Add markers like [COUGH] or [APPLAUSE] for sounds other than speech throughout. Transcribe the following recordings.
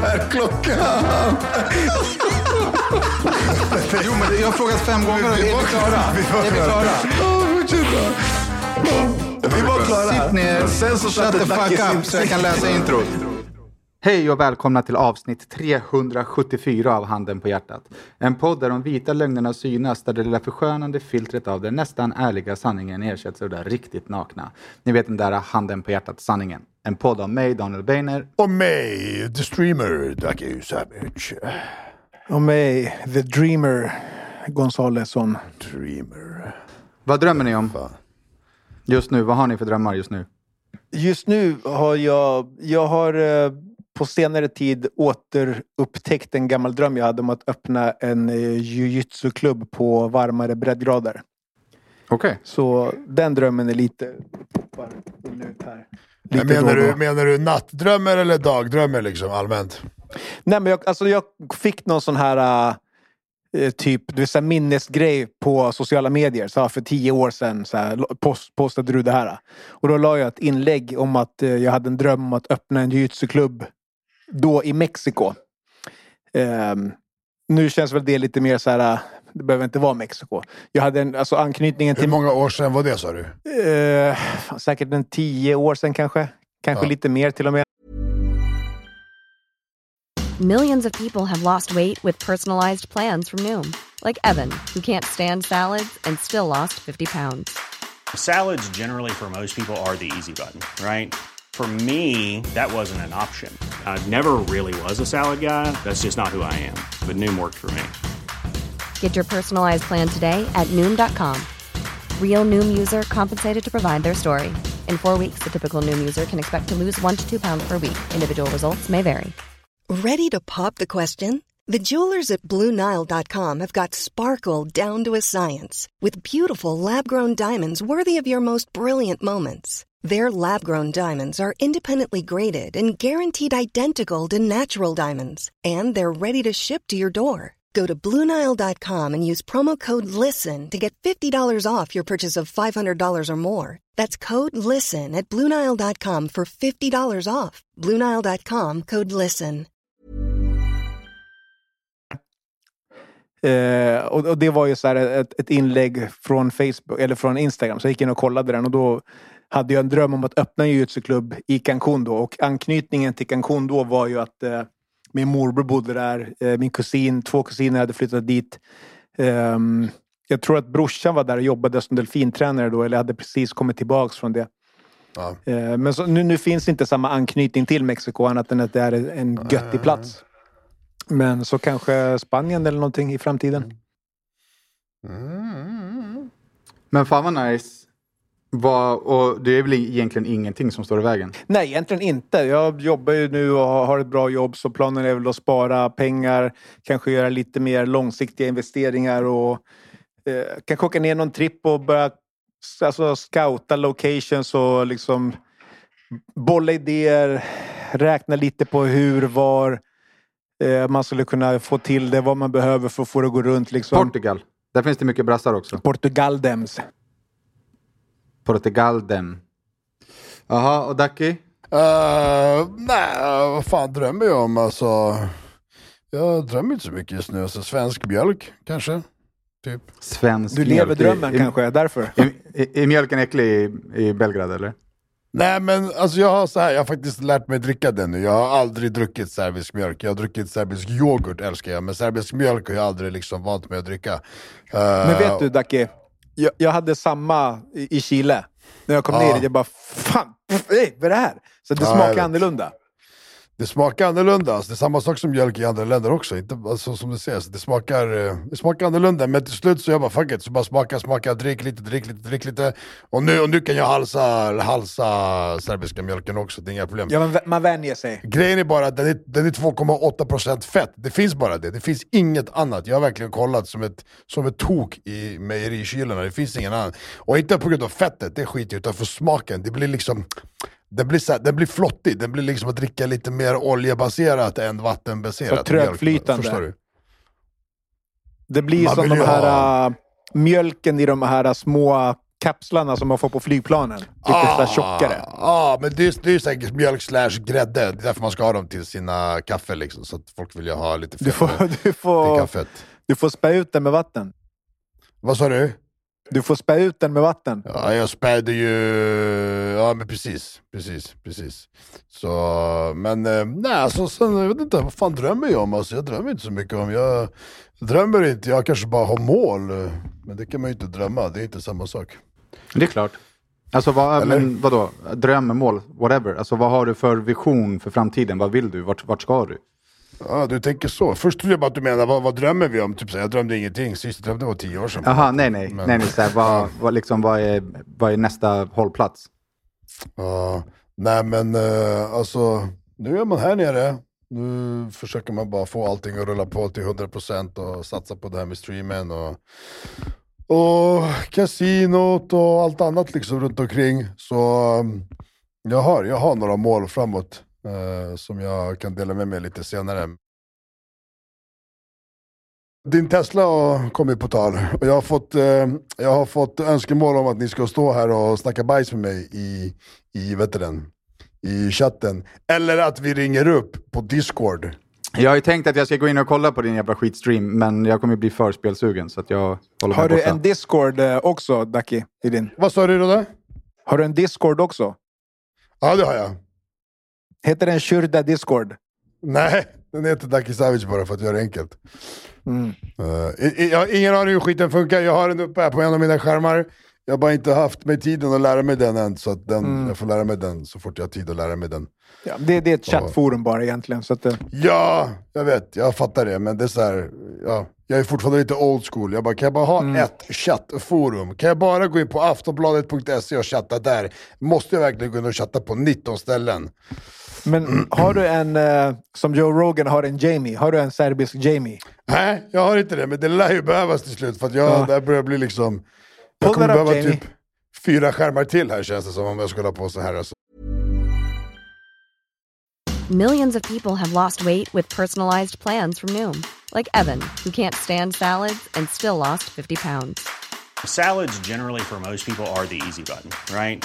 Vad är klockan? Jo, men jag har frågat fem gånger är vi klara? Är vi klara? Vi var klara. Sitt ner, shut the fuck up så jag kan läsa introt. Hej och välkomna till avsnitt 374 av Handen på hjärtat. En podd där de vita lögnerna synas, där det lilla förskönande filtret av den nästan ärliga sanningen ersätts av det riktigt nakna. Ni vet den där Handen på hjärtat-sanningen. En podd av mig, Daniel Beiner. Och mig, the streamer, Ducky Savage. Och mig, The Dreamer Gonzalesson. Dreamer. Vad drömmer ni om just nu? Vad har ni för drömmar just nu? Just nu har jag, jag har eh, på senare tid återupptäckt en gammal dröm jag hade om att öppna en eh, jujutsu-klubb på varmare breddgrader. Okej. Så den drömmen är lite... ut här. Lite menar, du, menar du nattdrömmar eller dagdrömmar liksom allmänt? Nej, men jag, alltså jag fick någon sån här eh, typ du vet, så här minnesgrej på sociala medier. Så här, för tio år sedan så här, post, postade du det här. Och då la jag ett inlägg om att eh, jag hade en dröm om att öppna en jiu-jitsu-klubb då i Mexiko. Ehm, nu känns väl det lite mer så här. Det behöver inte vara Mexiko. Jag hade en, alltså anknytningen Hur till... många år sedan var det sa du? Eh, fan, säkert en tio år sedan kanske. Kanske Ja. lite mer till och med. Millions of people have lost weight with personalized plans from Noom, like Evan, who can't stand salads and still lost 50 pounds. Salads, generally, for most people, are the easy button, right? For me, that wasn't an option. I never really was a salad guy. That's just not who I am. But Noom worked for me. Get your personalized plan today at Noom.com. Real Noom user compensated to provide their story. In four weeks, the typical Noom user can expect to lose one to two pounds per week. Individual results may vary. Ready to pop the question? The jewelers at BlueNile.com have got sparkle down to a science with beautiful lab grown diamonds worthy of your most brilliant moments. Their lab grown diamonds are independently graded and guaranteed identical to natural diamonds, and they're ready to ship to your door. Go to BlueNile.com and use promo code LISTEN to get $50 off your purchase of $500 or more. That's code LISTEN at BlueNile.com for $50 off. BlueNile.com code LISTEN. Eh, och, och det var ju så ett, ett inlägg från Facebook eller från Instagram. Så jag gick in och kollade den och då hade jag en dröm om att öppna en jujutsu-klubb i Cancún då. Och anknytningen till Cancún då var ju att eh, min morbror bodde där. Eh, min kusin, två kusiner hade flyttat dit. Ehm, jag tror att brorsan var där och jobbade som delfintränare då. Eller hade precis kommit tillbaks från det. Ja. Eh, men så, nu, nu finns inte samma anknytning till Mexiko annat än att det är en göttig plats. Men så kanske Spanien eller någonting i framtiden. Men fan vad nice. Vad, och det är väl egentligen ingenting som står i vägen? Nej, egentligen inte. Jag jobbar ju nu och har ett bra jobb så planen är väl att spara pengar, kanske göra lite mer långsiktiga investeringar och eh, kanske åka ner någon tripp och börja alltså, scouta locations och liksom bolla idéer, räkna lite på hur, var eh, man skulle kunna få till det, vad man behöver för att få det att gå runt. Liksom. Portugal. Där finns det mycket brassar också. Portugal Dems. Portugal dem. Jaha, och Ducky? Uh, nej, vad fan drömmer jag om alltså? Jag drömmer inte så mycket just nu. Alltså, svensk mjölk kanske? Typ. Svensk Du mjölk. lever drömmen Är- kanske, därför. Är, mjölken äcklig i, i Belgrad eller? Nej men alltså jag har, så här, jag har faktiskt lärt mig dricka den nu. Jag har aldrig druckit serbisk mjölk. Jag har druckit serbisk yoghurt älskar jag. Men serbisk mjölk har jag aldrig liksom vant mig att dricka. Men vet du Dacke, jag, jag hade samma i, i Chile. När jag kom Ja. ner jag bara fan, pff, ey, vad är det här? Så det Ja, smakar annorlunda. Det smakar annorlunda. Alltså, det är samma sak som mjölk i andra länder också. Inte, alltså, som du säger, så det, smakar, eh, det smakar annorlunda. Men till slut så jag bara fuck it, så bara smaka, smaka, drick lite, drick lite, drick lite. Och nu, och nu kan jag halsa, halsa serbiska mjölken också, det är inga problem. Ja, men man vänjer sig. Grejen är bara att den är, den är 2,8% fett. Det finns bara det, det finns inget annat. Jag har verkligen kollat som ett, som ett tok i mejerikylarna, det finns ingen annan. Och inte på grund av fettet, det skiter jag utan för smaken. Det blir liksom den blir, så här, den blir flottig, den blir liksom att dricka lite mer oljebaserat än vattenbaserat. Så trögflytande. Förstår du? Det blir Man som de här ha- äh, mjölken i de här små kapslarna som man får på flygplanen. Lite sådär tjockare. Ja, ah, men det är, det är säkert mjölk slash grädde. Det är därför man ska ha dem till sina kaffe liksom, så att folk vill ju ha lite Du fett får, du, till får, kaffet. du får spä ut den med vatten. Vad sa du? Du får spä ut den med vatten. Ja, jag spädde ju... Ja, men precis. Precis, precis. Så, men eh, nej, alltså, sen, jag vet inte, vad fan drömmer jag om? Alltså, jag drömmer inte så mycket om. Jag drömmer inte, jag kanske bara har mål. Men det kan man ju inte drömma, det är inte samma sak. Det är klart. Alltså vad, Eller? men vadå? Dröm, mål, whatever. Alltså vad har du för vision för framtiden? Vad vill du? Vart, vart ska du? Ja, du tänker så. Först trodde jag bara att du menade, vad, vad drömmer vi om? Typ så jag drömde ingenting, sist jag drömde var tio år sedan. Jaha, nej nej. Men- nej, nej så här, vad, vad, liksom, vad, är, vad är nästa hållplats? Ja, nej men eh, alltså, nu är man här nere. Nu försöker man bara få allting att rulla på till 100% och satsa på det här med streamen och, och kasinot och allt annat liksom runt omkring. Så um, jag, har, jag har några mål framåt eh, som jag kan dela med mig lite senare. Din Tesla har kommit på tal och jag har, fått, eh, jag har fått önskemål om att ni ska stå här och snacka bajs med mig i, i, vet den, i chatten. Eller att vi ringer upp på Discord. Jag har ju tänkt att jag ska gå in och kolla på din jävla skitstream, men jag kommer bli för spelsugen så att jag håller Har du borta. en Discord eh, också, Ducky? I din? Vad sa du då? Har du en Discord också? Ja det har jag. Heter den Shurda Discord? Nej, den heter Daki Savage bara för att göra det enkelt. Mm. I- jag har ingen aning hur skiten funkar, jag har den uppe här på en av mina skärmar. Jag har bara inte haft mig tiden att lära mig den än, så att den, jag får lära mig den så fort jag har tid att lära mig den. Ja, det, det är ett chattforum bara egentligen. Så att, eh, Ja, jag vet, jag fattar det, men det är så här, ja, jag är fortfarande lite old school. Jag bara, kan jag bara ha ett chattforum? Kan jag bara gå in på aftonbladet.se och chatta där? Måste jag verkligen gå in och chatta på 19 ställen? Men har du en, eh, som Joe Rogan har en Jamie, har du en serbisk Jamie? Nej, jag har inte det, men det lär ju behövas till slut för att jag, Ja. det här börjar bli liksom... Jag Pull kommer that up, behöva Jamie. typ fyra skärmar till här känns det som om jag skulle ha på så här. Alltså. Millions of people have lost weight with personalized plans from Noom, like Evan, who can't stand salads and still lost 50 pounds. Salads, generally, for most people, are the easy button, right?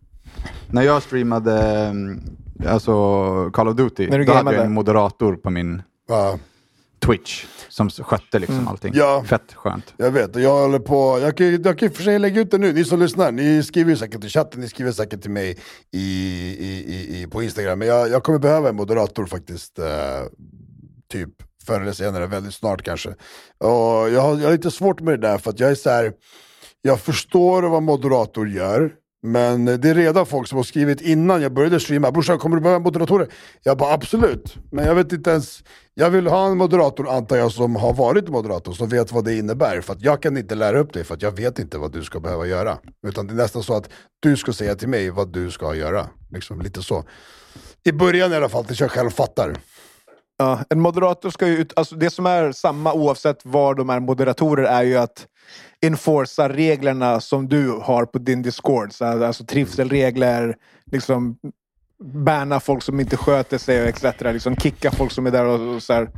när jag streamade mm, alltså Call of Duty, då hade jag gamade. en moderator på min Ja, Twitch som skötte liksom allting. Ja. Fett skönt. jag vet, och jag håller på, jag kan, jag kan för sig lägga ut det nu, ni som lyssnar, ni skriver ju säkert i chatten, ni skriver säkert till mig i, i, i, i, på Instagram, men jag, jag kommer behöva en moderator faktiskt, eh, typ förr eller senare, väldigt snart kanske. Och jag har, jag har lite svårt med det där, för att jag är så här, jag förstår vad moderator gör, men eh, det är redan folk som har skrivit innan jag började streama, brorsan kommer du behöva moderatorer? Jag bara absolut, men jag vet inte ens, jag vill ha en moderator antar jag som har varit moderator, som vet vad det innebär. För att jag kan inte lära upp dig, för att jag vet inte vad du ska behöva göra. Utan det är nästan så att du ska säga till mig vad du ska göra. Liksom lite så. I början i alla fall, tills jag själv fattar. Ja, en moderator ska ju ut, alltså det som är samma oavsett var de är moderatorer är ju att enforca reglerna som du har på din Discord. Så alltså trivselregler, liksom banna folk som inte sköter sig och etc. Liksom kicka folk som är där och, och så här,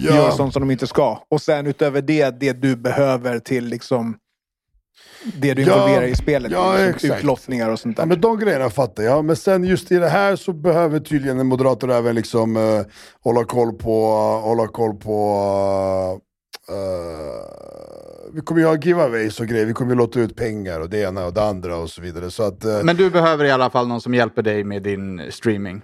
Ja. gör sånt som de inte ska. Och sen utöver det, det du behöver till liksom det du Ja, involverar i spelet. ja, liksom, utlottningar och sånt där. Ja, men de grejerna fattar jag, men sen just i det här så behöver tydligen en moderator även liksom eh, hålla koll på, hålla koll på eh, vi kommer ju ha giveaways och grejer, vi kommer ju låta ut pengar och det ena och det andra och så vidare. Så att, eh, Men du behöver i alla fall någon som hjälper dig med din streaming.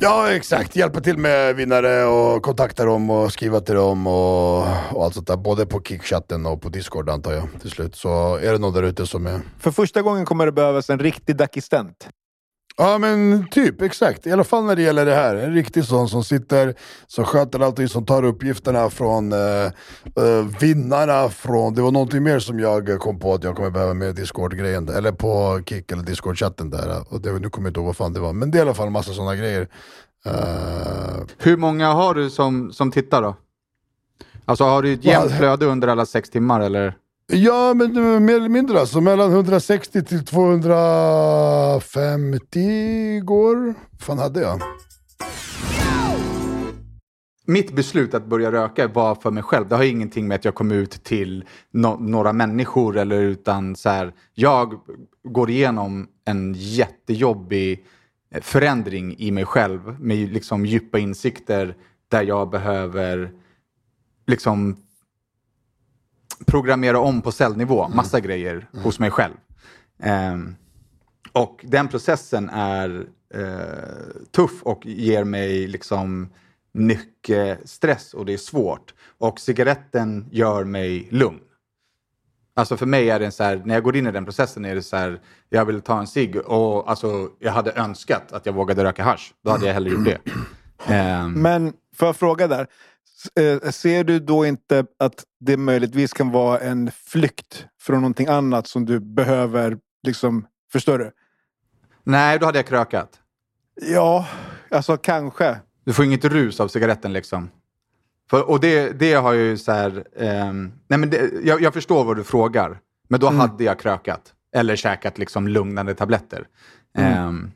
Ja exakt, hjälpa till med vinnare och kontakta dem och skriva till dem och, och allt sånt där. Både på Kickchatten och på Discord antar jag till slut. Så är det någon där ute som är... För första gången kommer det behövas en riktig dackistent. Ja men typ, exakt. I alla fall när det gäller det här. En riktig sån som sitter, som sköter allting, som tar uppgifterna från eh, eh, vinnarna från... Det var någonting mer som jag kom på att jag kommer behöva med Discord-grejen. Eller på Kick eller Discord-chatten där. Och det, nu kommer jag inte ihåg vad fan det var. Men det är i alla fall en massa sådana grejer. Eh, Hur många har du som, som tittar då? Alltså har du ett jämnt flöde under alla sex timmar eller? Ja, men eh, mer eller mindre alltså. Mellan 160 till 250 går. fan hade jag? Mitt beslut att börja röka var för mig själv. Det har ingenting med att jag kom ut till no- några människor eller utan så här. Jag går igenom en jättejobbig förändring i mig själv med liksom djupa insikter där jag behöver liksom programmera om på cellnivå, massa grejer hos mig själv. Um, och den processen är uh, tuff och ger mig liksom mycket stress och det är svårt. Och cigaretten gör mig lugn. Alltså för mig är det så här, när jag går in i den processen är det så här, jag vill ta en cigg och alltså jag hade önskat att jag vågade röka hasch. Då hade jag hellre gjort det. Um, Men får jag fråga där? Eh, Ser du då inte att det möjligtvis kan vara en flykt från någonting annat som du behöver, liksom, förstår du? nej, då hade jag krökat. Ja, alltså kanske. Du får inget rus av cigaretten liksom. För, och det, det har ju så här... ehm, nej men det, jag, jag förstår vad du frågar. Men då hade jag krökat. Eller käkat liksom lugnande tabletter. Ehm,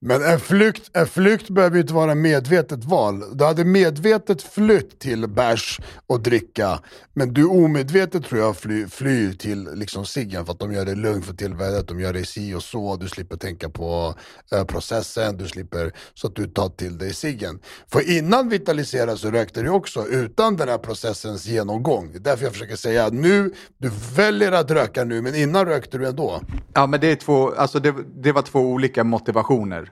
men en flykt, en flykt behöver ju inte vara medvetet val. Du hade medvetet flytt till bärs och dricka, men du omedvetet tror jag fly, flyr till liksom ciggen för att de gör det lugnt för tillfället, de gör det si och så, du slipper tänka på eh, processen, du slipper så att du tar till dig ciggen. För innan Vitalisera så rökte du också utan den här processens genomgång. Det är därför jag försöker säga att nu, du väljer att röka nu, men innan rökte du ändå. ja, men det, är två, alltså det, det var två olika motivationer.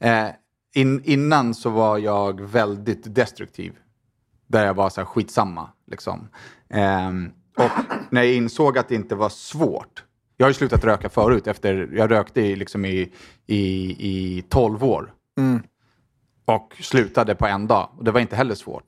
Eh, in, innan så var jag väldigt destruktiv. Där jag var så här skitsamma. Liksom. Ehm, och när jag insåg att det inte var svårt. Jag har ju slutat röka förut. Efter, jag rökte i, liksom i, i, i 12 år. Och slutade på en dag. Och det var inte heller svårt.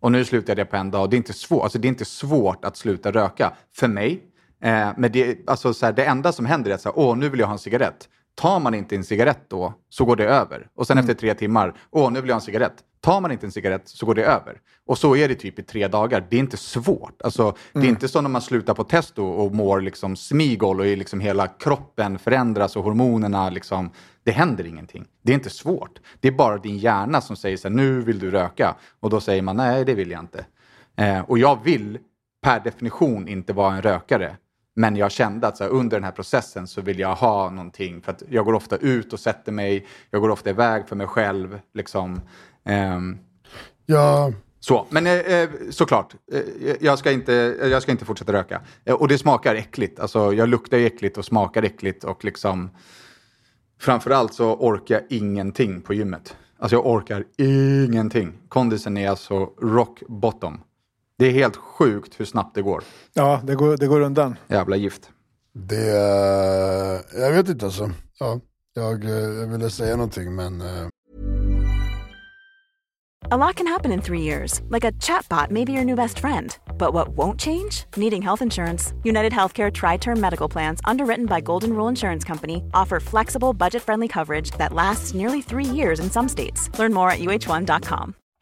Och nu slutade jag på en dag. Och det är inte svårt, alltså, det är inte svårt att sluta röka. För mig. Eh, men det, alltså, så här, det enda som händer är att åh, nu vill jag ha en cigarett. Tar man inte en cigarett då, så går det över. Och sen efter tre timmar, åh, nu vill jag ha en cigarett. Tar man inte en cigarett så går det över. Och så är det typ i tre dagar. Det är inte svårt. Alltså, Det är inte som när man slutar på testo och mår liksom smigol och liksom hela kroppen förändras och hormonerna liksom... Det händer ingenting. Det är inte svårt. Det är bara din hjärna som säger så här, nu vill du röka. Och då säger man, nej det vill jag inte. Eh, och jag vill per definition inte vara en rökare. Men jag kände att så här, under den här processen så vill jag ha någonting. För att jag går ofta ut och sätter mig. Jag går ofta iväg för mig själv. Liksom. Ehm, Ja, så, men eh, eh, såklart, eh, jag, ska inte, jag ska inte fortsätta röka. Eh, och det smakar äckligt. Alltså, jag luktar äckligt och smakar äckligt. Och liksom, framförallt så orkar jag ingenting på gymmet. Alltså jag orkar ingenting. Kondisen är alltså rock bottom. Det är helt sjukt hur snabbt det går. Ja, det går, det går undan. Jävla gift. Det... eh, Jag vet inte alltså. Ja, jag, eh, jag ville säga någonting men... eh, A lot can happen in three years, like a chatbot may be your new best friend. But what won't change? Needing health insurance. United Healthcare Tri Term Medical Plans, underwritten by Golden Rule Insurance Company, offer flexible, budget friendly coverage that lasts nearly three years in some states. Learn more at uh1.com.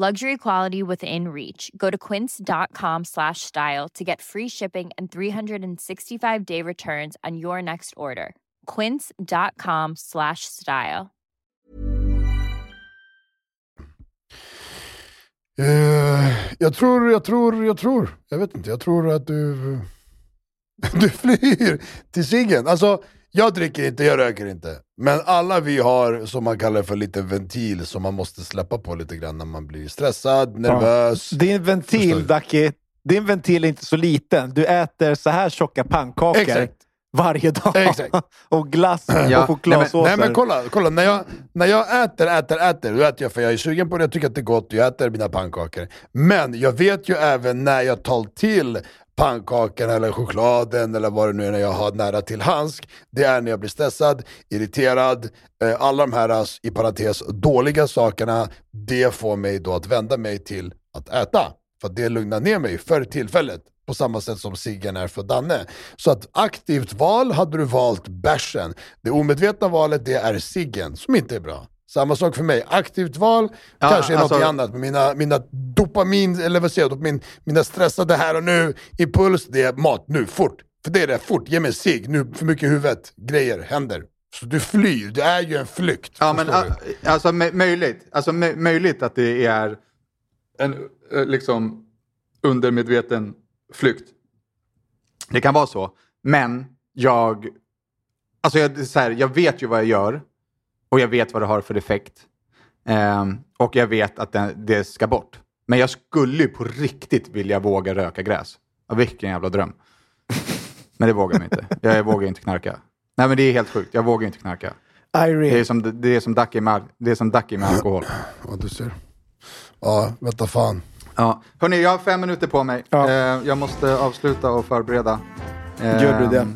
Luxury quality within reach. Go to quince.com slash style to get free shipping and 365 day returns on your next order. Quince.com slash style. Eh, jag tror, jag tror, jag tror, jag vet inte, jag tror att du, [LAUGHS] du flyr till ciggen. Alltså, jag dricker inte, jag röker inte. Men alla vi har, som man kallar för lite ventil, som man måste släppa på lite grann när man blir stressad, nervös. Din ventil, Ducky, din ventil är inte så liten. Du äter så här tjocka pannkakor Exakt. varje dag. Exakt. [LAUGHS] och glass Ja. och Nej chokladsåser. men, nej men kolla, kolla. När, jag, när jag äter, äter, äter, då äter jag för jag är sugen på det, jag tycker att det är gott, jag äter mina pannkakor. Men jag vet ju även när jag tar till pannkakan eller chokladen eller vad det nu är när jag har nära till handsk. Det är när jag blir stressad, irriterad, eh, alla de här, i parentes, dåliga sakerna, det får mig då att vända mig till att äta. För att det lugnar ner mig för tillfället. På samma sätt som ciggen är för Danne. Så att aktivt val hade du valt bärsen. Det omedvetna valet det är ciggen, som inte är bra. Samma sak för mig. Aktivt val Ja, kanske är alltså- något annat. Men mina, mina dopamin, eller vad säger jag, dopamin, mina stressade här och nu, impuls, det är mat nu, fort. För det är det, fort, ge mig cigg, nu för mycket i huvudet, grejer händer. Så du flyr, det är ju en flykt. Ja, men a- alltså mö- möjligt. Alltså mö- möjligt att det är en eh, liksom undermedveten flykt. Det kan vara så. Men jag, alltså jag, så här, jag vet ju vad jag gör och jag vet vad det har för effekt. Ehm, och jag vet att den, det ska bort. Men jag skulle ju på riktigt vilja våga röka gräs. Ja, vilken jävla dröm. Men det vågar jag inte. Jag, vågar inte knarka. Nej men det är helt sjukt. Jag vågar inte knarka. Det är Irene. som, det är som Ducky med, det är som Ducky med alkohol. Ja, du ser. Ja, vänta fan. Ja. Hörni, jag har fem minuter på mig. Ja. Eh, jag måste avsluta och förbereda. Eh, Gör du det?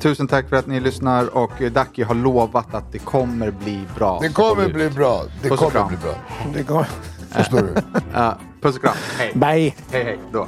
Tusen tack för att ni lyssnar och eh, Ducky har lovat att det kommer bli bra. Det kommer bli bra. Det kommer bli bra. Det går. Förstår du? Ja, puss och kram. Hej. Bye. Hej, hej. Då.